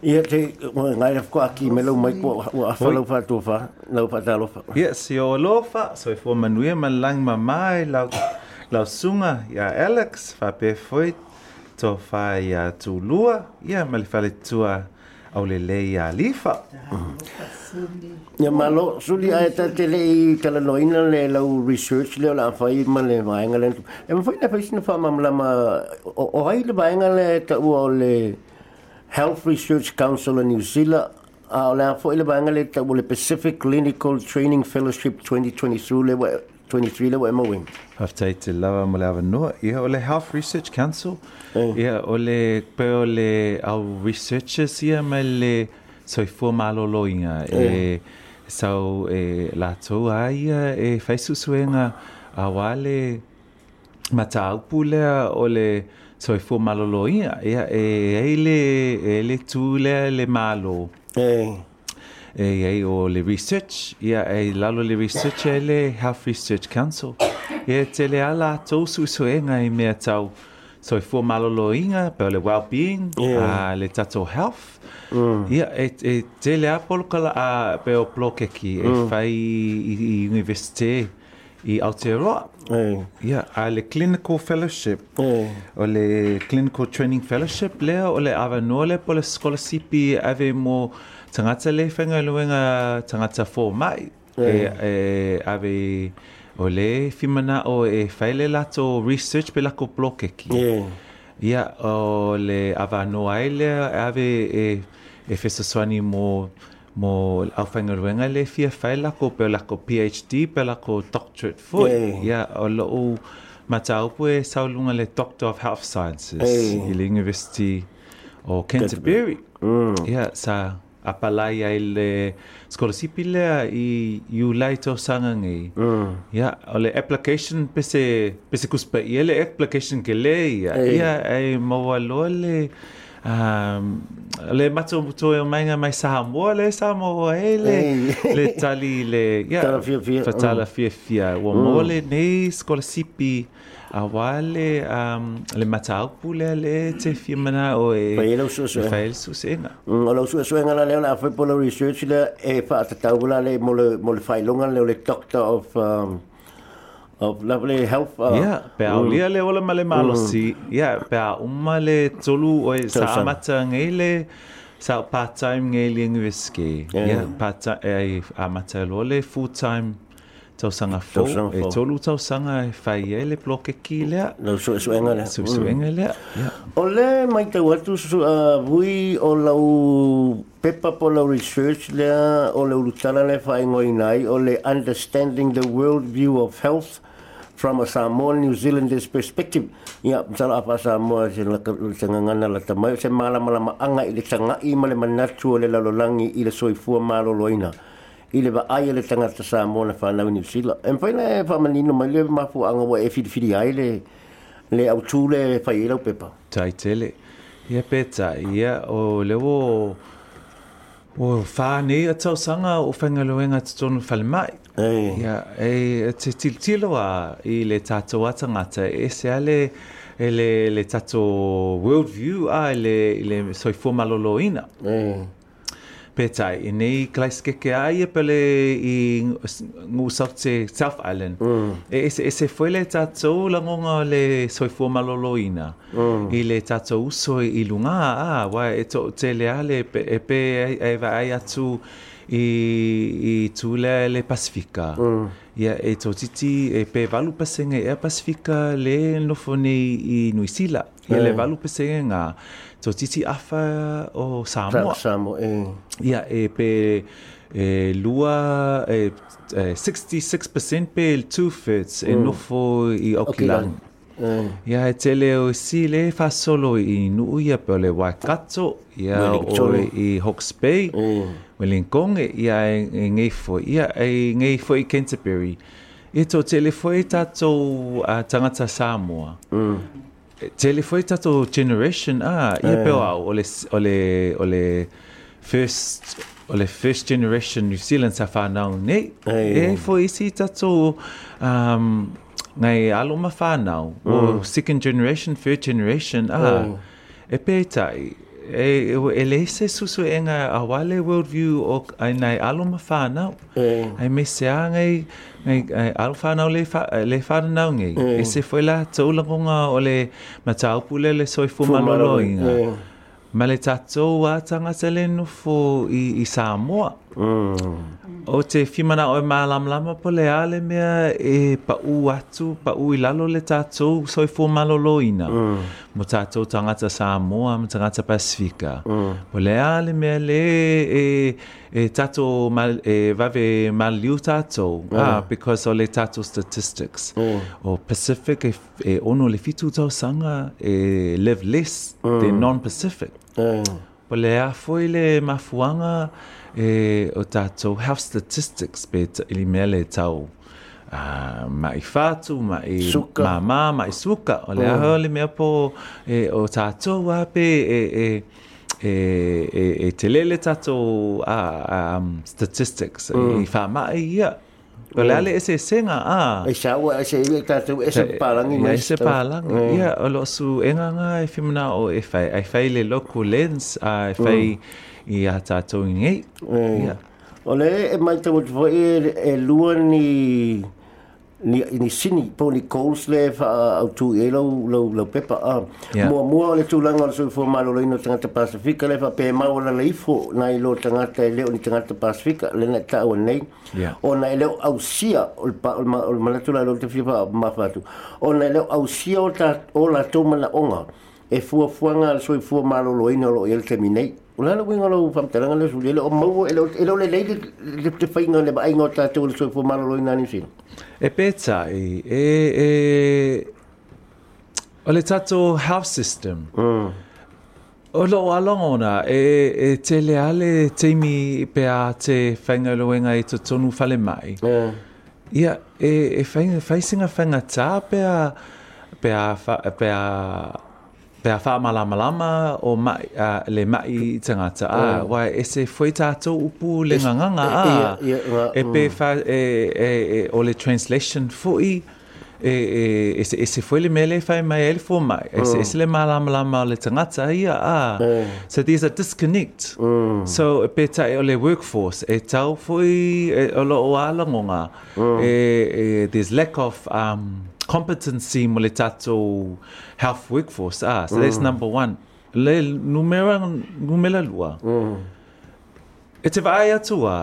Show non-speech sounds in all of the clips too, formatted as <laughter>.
Ia te ngai ko aki me lau mai ko wa falau fa tu fa lau fa talo fa. Ia si o lo fa so e fo manuia man lang ma mai lau lau sunga ia Alex fa pe foi to fa ia tu lua ia mal fa le tua au le le ia lifa. Ia malo suli ai ta te le i tala loina le lau research le la fai ma le vaenga le. E ma fai na fai sina fa mamla ma o hai le vaenga le ta ua o le Health Research Council in New Zealand ala uh, fo ile bangale ta wole Pacific Clinical Training Fellowship 2023 le 23 le wa mawing. Haftai te lava mo lava no ia Health Research Council eh. ia ole pe ole au researchers ia me le soi fo malo loinga e eh. sau e la tau aia e a while, awale mataupu lea ole so e fua malolo ia e e e le e le tu le le malo e e e o le research ia e lalo le research e le health research council e te le ala to su su e nga i me tau so e fua malolo inga pe o le well being yeah. a le tato health mm. ia mm. yeah, e, e te le apolo kala a pe o ploke ki e mm. e fai i, i universite i Aotearoa. Hey. Ja, yeah, le clinical fellowship. Hey. O le clinical training fellowship lea o le avanoa le po le skolasipi ave mo tangata le whengaluenga tangata fō mai. Hey. E, e, ave o le fimana o e whaile lato research pe lako blokeki. Yeah. Ia, o le avanoa e lea ave e, e fesaswani Mo mo au whengaruenga le fia la ko pe la ko PhD pe la ko doctorate fo ya Yeah, o lo o mataupu e saulunga le Doctor of Health Sciences hey. i le University o Canterbury. Mm. Yeah, sa apalai ai le scholarship lea i iulai tau sanga ngi. Mm. Yeah, o le application pe se kuspa ia le application ke le ya ya Ia ai mawaloa le... Um, le mato to e mainga mai sa mo le sa mo ele <laughs> le tali le ya tala fia fatala mm. fia fia o mm. mo le nei skolasipi awale um, le mataupu le le te fia mana o e pa ele usu usu fa ele usu sena o e le usu usu nga la leona foi polo research le e fa tatau le mo le mo le failonga le le doctor of um, of lovely health. Uh, yeah, pe au lia le ola male malosi. Mm. Yeah, pe a umma le tolu o sa amata ngele sa part-time ngele ngwiski. Yeah, part-time eh, amata lo le full-time tausanga fo e tolu tausanga e fai e le bloke ki lea no so so enga lea so so enga mm. lea o le mai tau atu uh, vui o lau pepa po lau research lea o le urutana le fai ngoi nai o le understanding the world view of health from a Samoan New Zealander's perspective. Ia tala apa Samoa se la se ngana la ta se mala mala ma anga ile tanga i male manatu le la lo langi ile soi fu malo loina. Ile ba ai le tanga ta Samoa na fa New Zealand. En fine e fa mani no male ma anga wa e fi fi ai le le au tu le fa ile o pepa. Tai tele. Ia peta ia o le wo o fa atau sanga o fa loenga tsonu falmai. Hey. Ya, yeah, e til til wa i le tato ata ngata e se ale e le le tato world view a e le le soi fo malolo ina. Mm. Hey. Petai, i nei klais ke ke ai e pele i ngu sorte South Island. Mm. E, e se, e se foi le tato la ngonga le soi fo malolo ina. Mm. I le tato uso i lunga a, wa e to te le ale e pe e, e, e, e, e, e, e, e, e, e, e i, i tula le Pasifika. Mm. Ia e tautiti e pe valu pasenga e Pasifika le nofo nei i Nuisila. Ia mm. le valu pasenga ngā tautiti afa o Samoa. Samoa, mm. e. ya e pe e lua e, e 66% pe il two-fits mm. e nofo i Okilangi. Okay, mm. Ia e tele o si le fa solo i nuu ia pe le Waikato, ia o i Hawke's Bay. Mm. Wellington e ia e, e fo, ia e ngei fo i Canterbury. E tō tele fo e tato uh, Samoa. Mm. E to generation, a, ah, ia o le o le ole, ole, first, ole first generation New Zealand sa whanau, ne? Hey. Eh. E fo i isi to um, ngai alo ma whanau, mm. o second generation, third generation, a, ah, mm. e peitai, e E, e, e le se susu e ngā awale world view o ai nai alo ma whānau. E. Ai me se a ngai, ngai alo whānau le whānau ngai. E. e se foi la taulango ngā o le ma taupule le soi fumanoro i ngā. Ma le tatou wā tangata le nufo i, i Samoa. Mm. Mm. O te whimana o e mālamlama po le ale mea e atu, lalo le tātou soi fō Mm. Mo tātou tangata Samoa, mo tangata Pasifika. Mm. Po le ale mea le e, e tātou mal, e vave maliu tātou. Mm. Ah, because o le tātou statistics. Mm. O Pacific e, e ono le fitu tau sanga e live less mm. than non-Pacific. Mm. Po le a foi le mafuanga e o tātou health statistics pe ili mea le tau uh, mai fatu, mai suka. mama, mai suka. O le oh. a le mea po e, o tātou a pe e, e, e, e, e te lele tātou uh, um, statistics e, mm. e, e wha mai ia. Yeah. Ole ale ese senga a. Ah, ah. E eh, sa wa ese ile ta tu ese eh, palang ina. Ya, ese palang. Ia hmm. ya, olo su enga nga e fimna o e fai. Ai fai le loku lens a e ah, fai i hmm. a tatou ingei. Ia. Hmm. Ya. Ole e eh, mai tamutu fo e lua ni... Ia. ni ni sini po ni calls le fa tu e lo lo lo pepa a mo mo le tu lang so fo malo le no tanga te pacifica le fa pe ma o le ifo na i lo tanga e te le o ni tanga te pacifica le na ta o nei o na le au sia o ma le tu la lo te fa ma fa tu o na le au sia o ta o la tu ma la onga e fo fo nga so fo malo lo ino lo e le terminate o la wing alo fam tanga le sulie le o mau e lo e lo le lady le te fainga le ba ingo ta tu le fu malo ina ni sin e peta e e e o le tato health system mm. o lo along ona e e te le ale te mi pe a te fainga lo wen ai to tonu fale mai mm. ia e e fainga facing a fainga ta a pe a pe a, pe a Pea wha malama lama o mai, uh, le mai i tangata. Oh. Ah, wai, e se fwoi tātou upu le es, nganganga. E, ah, e, e, e, e, e, mm. e, e, e o le translation fwoi. E, e, e, se, e se fwoi le mele fai mai e le fwoi mai. E, mm. e se mm. le malama lama o le tangata ia. Ah. Oh. Mm. So there's a disconnect. Mm. So e pe tae o le workforce. E tau fwoi e, o lo o alangonga. Mm. E, e, there's lack of... Um, competency mo health workforce ah so mm. that's number one le numera numela lua mm. e te vai atu a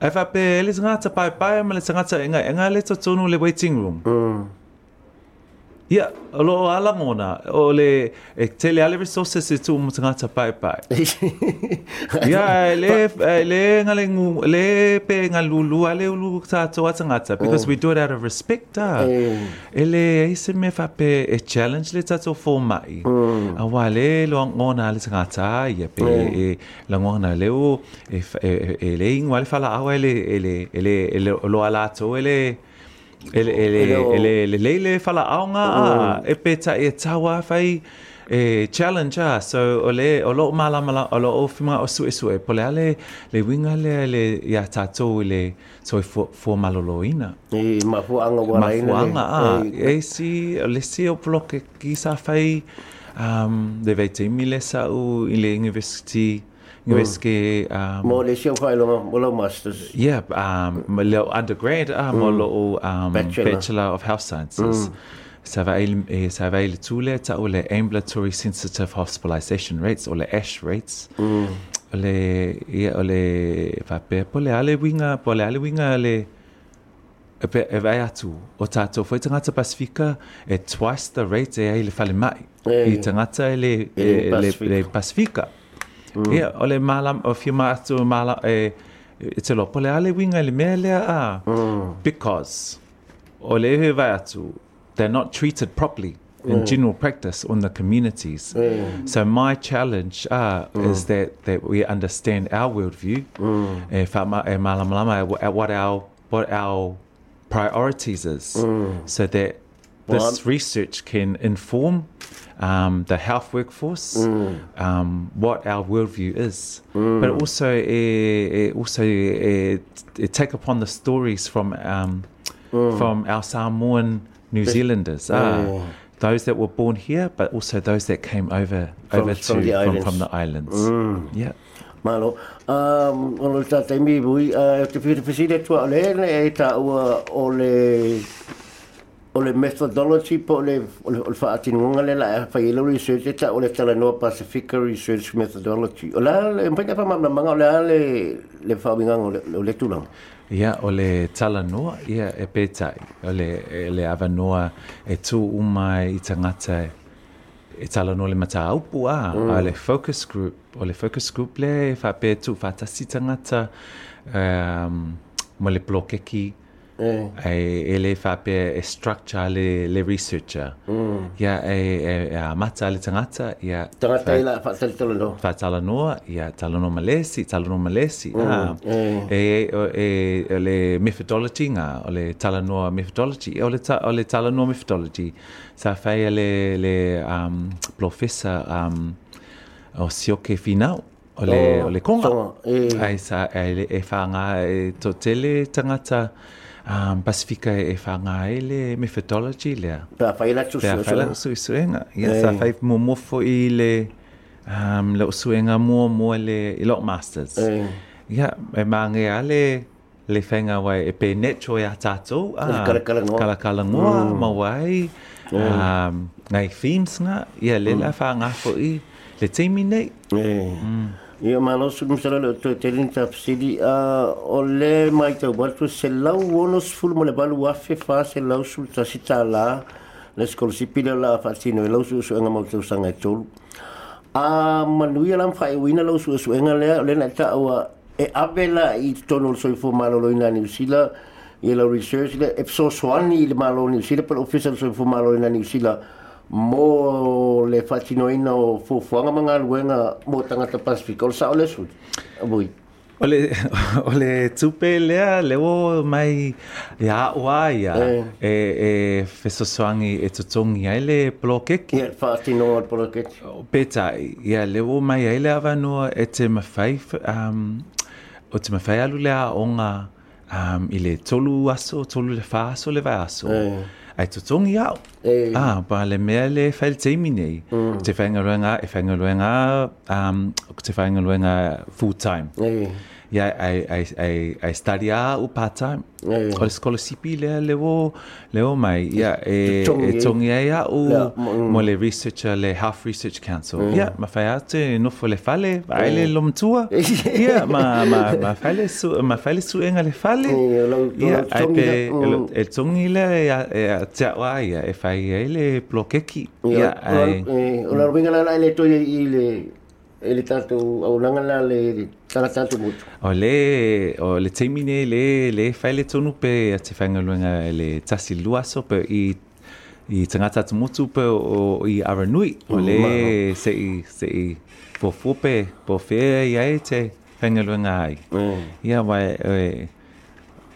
e fape e le tangata paepae ma le tangata engaenga le tatonu le waiting room mm. Yeah, lo ala mona. O le e tele ale resources se tu mutanga pai pai. <laughs> Yeah, le le ngale ngu le pe ngalulu ale ulu ta to atanga because we do it out of respect. Ah. Mm. Ele ise me fa pe e challenge le tato for mai. Mm. A wale lo ngona le tanga ta ye pe mm. e la ngona le o e le ngwale fala awele ele ele lo ala to ele ele ele ele ele le le fala aunga a ah, e peta e tawa fai e challenge ah, so ole olo mala mala olo ofima o su su e pole ale le winga le le ya tato le so e fo fo maloloina e ma fo anga wa ina ma fo anga a e si le si o bloke ki sa fai um de vete mi le sa u ile university ngiweske hmm. um mo le sio fai lo mo lo masters yeah um mo le undergrad ah mo lo um bachelor. bachelor of health sciences mm. sa vai eh, le tule ta ambulatory sensitive hospitalization rates o le ash rates hmm. ole o le ia o le pape po le ale winga po le ale winga le pe e vai twice the rate e ai le fale mai i tangata le, le, le, Mm. ia ole mala o fia ma atu mala e e te lopo le ale winga le mea lea a mm. because o le ewe vai atu they're not treated properly in mm. general practice on the communities. Mm. So my challenge uh, mm. is that, that we understand our worldview mm. Eh, and eh, what our what our priorities is, so that this research can inform um, the health workforce, mm. um, what our worldview is, mm. but also also take upon the stories from um, mm. from our Samoan New Zealanders. Uh, those that were born here, but also those that came over from, over from to the from, from, the islands. Mm. Yeah. Malo, um, ono mi bui, uh, te re tua e tā ua o le methodology po le o le o le fa'ati nunga le la fa yelo research e ta o le tala no pacific research methodology o la le mpeka pa mamna manga o le le le fa binga o le tulang ia o le tala no ia e petai o le le ava no e tu uma i tangata e tala no le mata upu a mm. le focus group o le focus group le fa pe tu fa ta sitangata um mo le blokeki e eh. eh, le fa pe eh, structure le le researcher mm. ia e a mata le tangata ia tangata ila fa tala tala fa tala no ia tala no malesi tala no malesi e e le methodology nga o le tala no methodology o le o le tala no methodology sa fa le le um professor um o sioke final o le o oh, le konga ai sa e fa nga to tele tangata um, pasifika e whanga e methodology lea. Pea whai la tusua. Pea suenga. Ia sa whai mo mofo i le um, le suenga mua mua le i lot masters. Ia, e mange ale le le wai e pe netro e a kala Uh, kalakala ma wai. Um, ngai themes na ia le mm. la whanga fo i le teimi nei. Ia malo sudah misalnya lo tu telin tafsir oleh mai tu buat tu selau wonos full mula balu wafe fa selau sudah tak sih tala le sekolah si pilih lah fasih no selau sudah sudah ngamuk tu sangat tu. Ah malu ya lam fai wina selau sudah sudah ngan leh leh nak tahu e apa lah itu nol soifu malo lo ina ni sila ia lo research le episode one ni malo ni sila per official soifu malo ina ni sila. mo le fatino ina o fufuanga manga luenga mo tangata pacifico sa ole su bui ole ole tupe le le o mai ya wa ya eh. e e feso swangi e tsutsongi ya ele bloke ki e fatino o bloke peta ya le o mai ele avano e te ma five um o te mawhai alu lea onga um, i le tolu aso, tolu le fa aso, le vai aso. Yeah. ai tutungi au. ma le mea le whaere nei. Mm. Te whaingaruenga, e whaingaruenga, um, te whaingaruenga er full time. Hey. Øh i yaistaria eh. eh, eh, u part-time o le scholarship lea levo mm. levo mai mm. ia e togi ai aʻu mo le researcher le half research council ia mm. mafaiā te nofo le fale ae le lomatua ia <laughs> mafai le suʻega le fale ia ae pe e togi lea e te aʻo a ia e fai ai le plokeki ia ae o laroviga lalaʻi le toi i le e le tatou aulaga la le tala tatou motu o lē o le taimine lē lē fai le tonu pe a te faigaluega e le tasi lua aso pe i i tagata atu motu pe o i aranui o lē mm, seʻi seʻi fuafua pe po fea i ai te faigaluega ai mm. ia wae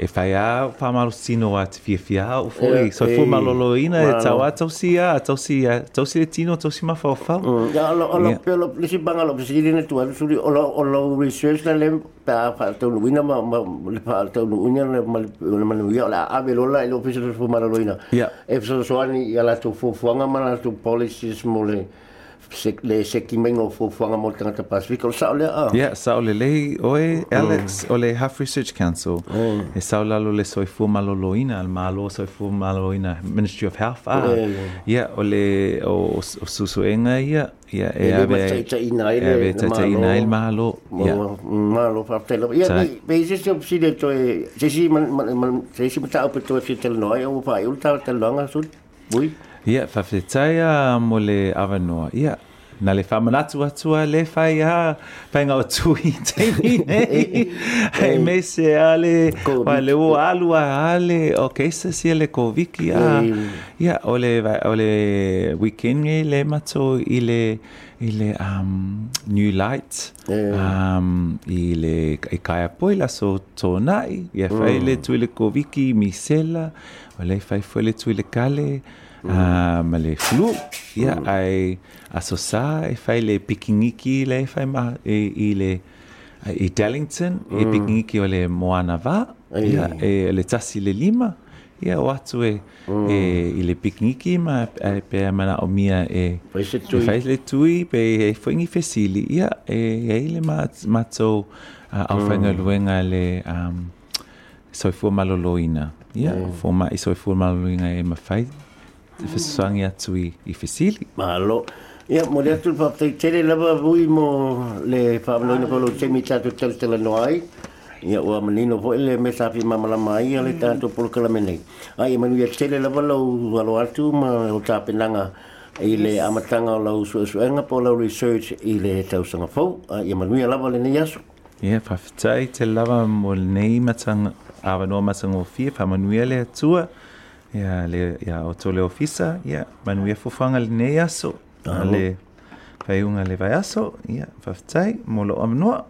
e fai a fa mal sino at fi fi e a o foi so fu mal lo ina e tsa wat so sia to sia to sia tino to sia fa fa mm. ya lo lo pe lo le si banga lo si li ne tuan su li o lo o lo research na le pa fa to lu ina ma le pa to lu ina le mal le mal ya la a ve e lo la lo pe so fu mal lo ina e so so ani ya la to fu fu nga mal to policies mo le se le se ki mengo fo fanga mo tanga pas vi ko saule a yeah saule le oe alex mm. ole half research council mm. e saula lo le soy fu malo loina al malo soy fu malo ina ministry of health a mm. yeah ole o, o, o susu enga ia ia e ave ta ina ave ta ta ina el malo yeah malo fa telo ia be se se si de to se si man man se si mata op to fitel noi e o fa ulta tel longa sul bui Ia, whawhetai mo le awanoa. Ia, Nā le whamanatua atua det whai a whainga o tui <laughs> teimi nei. Hei me se ale, wai le o alua ale o keisa si le kōwiki a. Ia, Ja, ja, alle alle weekend ngai e le mato i le, i le um, New Light, um, i le i på i la så tōnai. Ia mm. whai le tui le kōwiki i misela, o le for fwe le le kale. Mm. Ah, ma le flu ia mm. ai asosā e fai le pikiniki lea fai ma e, i le i Darlington e mm. pikiniki o le Moana Va ia e le tasi le lima ia o atu e, e i le pikiniki ma pe mana o mia e fai e le tui pe e fuingi fesili ia e ai le matou aufaigaluega le soifua maloloina ia fo ma i soifua maloloina e mafai في الصانية تسوي يفسيلي ما لو يا مولي تول بابتي تيلي لبا بوي مو لي فابلو نقولو تيمي تاتو تلتل نواي ia ua manino foʻi le me safi mamalama ia le tatou polokalame nei ai e manuia tele lava lau alo atu ma o tapenaga i le amataga o lau suʻesuʻega po lau research i le tausaga fou ia manuia lava lenei aso ia faafetai tele lava mo lenei mataga avanoa masagofie faamanuia le atua Ja, ja, o le ofisa ia manuia fofaga lenei aso ale fai uga le vaeaso ia faafetai mo loo amanoa